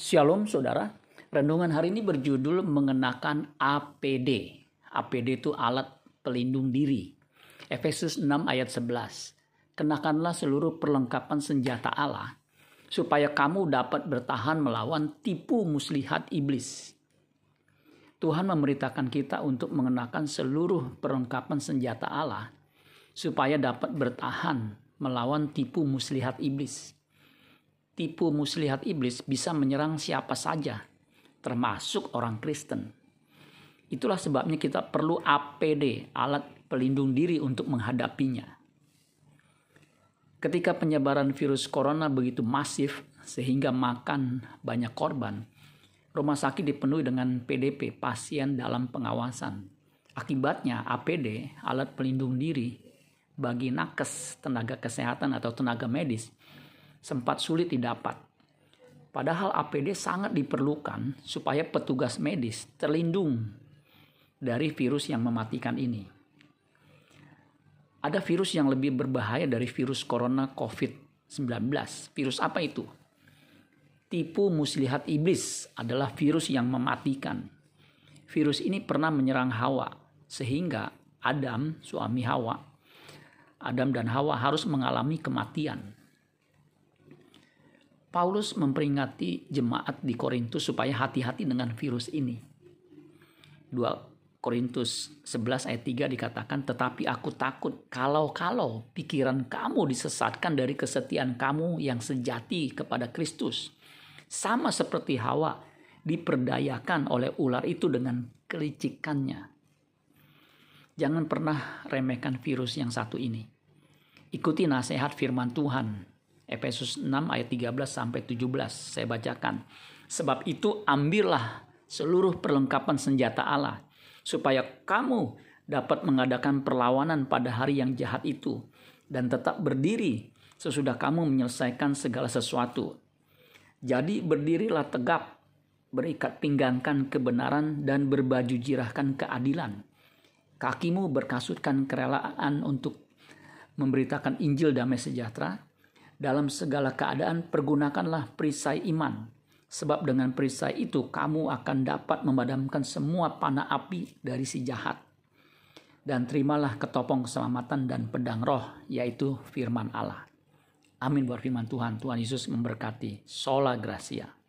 Shalom saudara, renungan hari ini berjudul mengenakan APD. APD itu alat pelindung diri. Efesus 6 ayat 11. Kenakanlah seluruh perlengkapan senjata Allah supaya kamu dapat bertahan melawan tipu muslihat iblis. Tuhan memberitakan kita untuk mengenakan seluruh perlengkapan senjata Allah supaya dapat bertahan melawan tipu muslihat iblis. Tipu muslihat iblis bisa menyerang siapa saja, termasuk orang Kristen. Itulah sebabnya kita perlu APD, alat pelindung diri untuk menghadapinya. Ketika penyebaran virus corona begitu masif sehingga makan banyak korban, rumah sakit dipenuhi dengan PDP, pasien dalam pengawasan. Akibatnya APD, alat pelindung diri, bagi nakes tenaga kesehatan atau tenaga medis sempat sulit didapat. Padahal APD sangat diperlukan supaya petugas medis terlindung dari virus yang mematikan ini. Ada virus yang lebih berbahaya dari virus corona COVID-19. Virus apa itu? Tipu muslihat iblis adalah virus yang mematikan. Virus ini pernah menyerang Hawa, sehingga Adam, suami Hawa, Adam dan Hawa harus mengalami kematian. Paulus memperingati jemaat di Korintus supaya hati-hati dengan virus ini. 2 Korintus 11 ayat 3 dikatakan, Tetapi aku takut kalau-kalau pikiran kamu disesatkan dari kesetiaan kamu yang sejati kepada Kristus. Sama seperti Hawa diperdayakan oleh ular itu dengan kelicikannya. Jangan pernah remehkan virus yang satu ini. Ikuti nasihat firman Tuhan. Efesus 6 ayat 13 sampai 17 saya bacakan. Sebab itu ambillah seluruh perlengkapan senjata Allah supaya kamu dapat mengadakan perlawanan pada hari yang jahat itu dan tetap berdiri sesudah kamu menyelesaikan segala sesuatu. Jadi berdirilah tegap, berikat pinggangkan kebenaran dan berbaju jirahkan keadilan Kakimu berkasutkan kerelaan untuk memberitakan Injil damai sejahtera. Dalam segala keadaan pergunakanlah perisai iman. Sebab dengan perisai itu kamu akan dapat memadamkan semua panah api dari si jahat. Dan terimalah ketopong keselamatan dan pedang roh yaitu firman Allah. Amin buat firman Tuhan. Tuhan Yesus memberkati. Sola Gracia.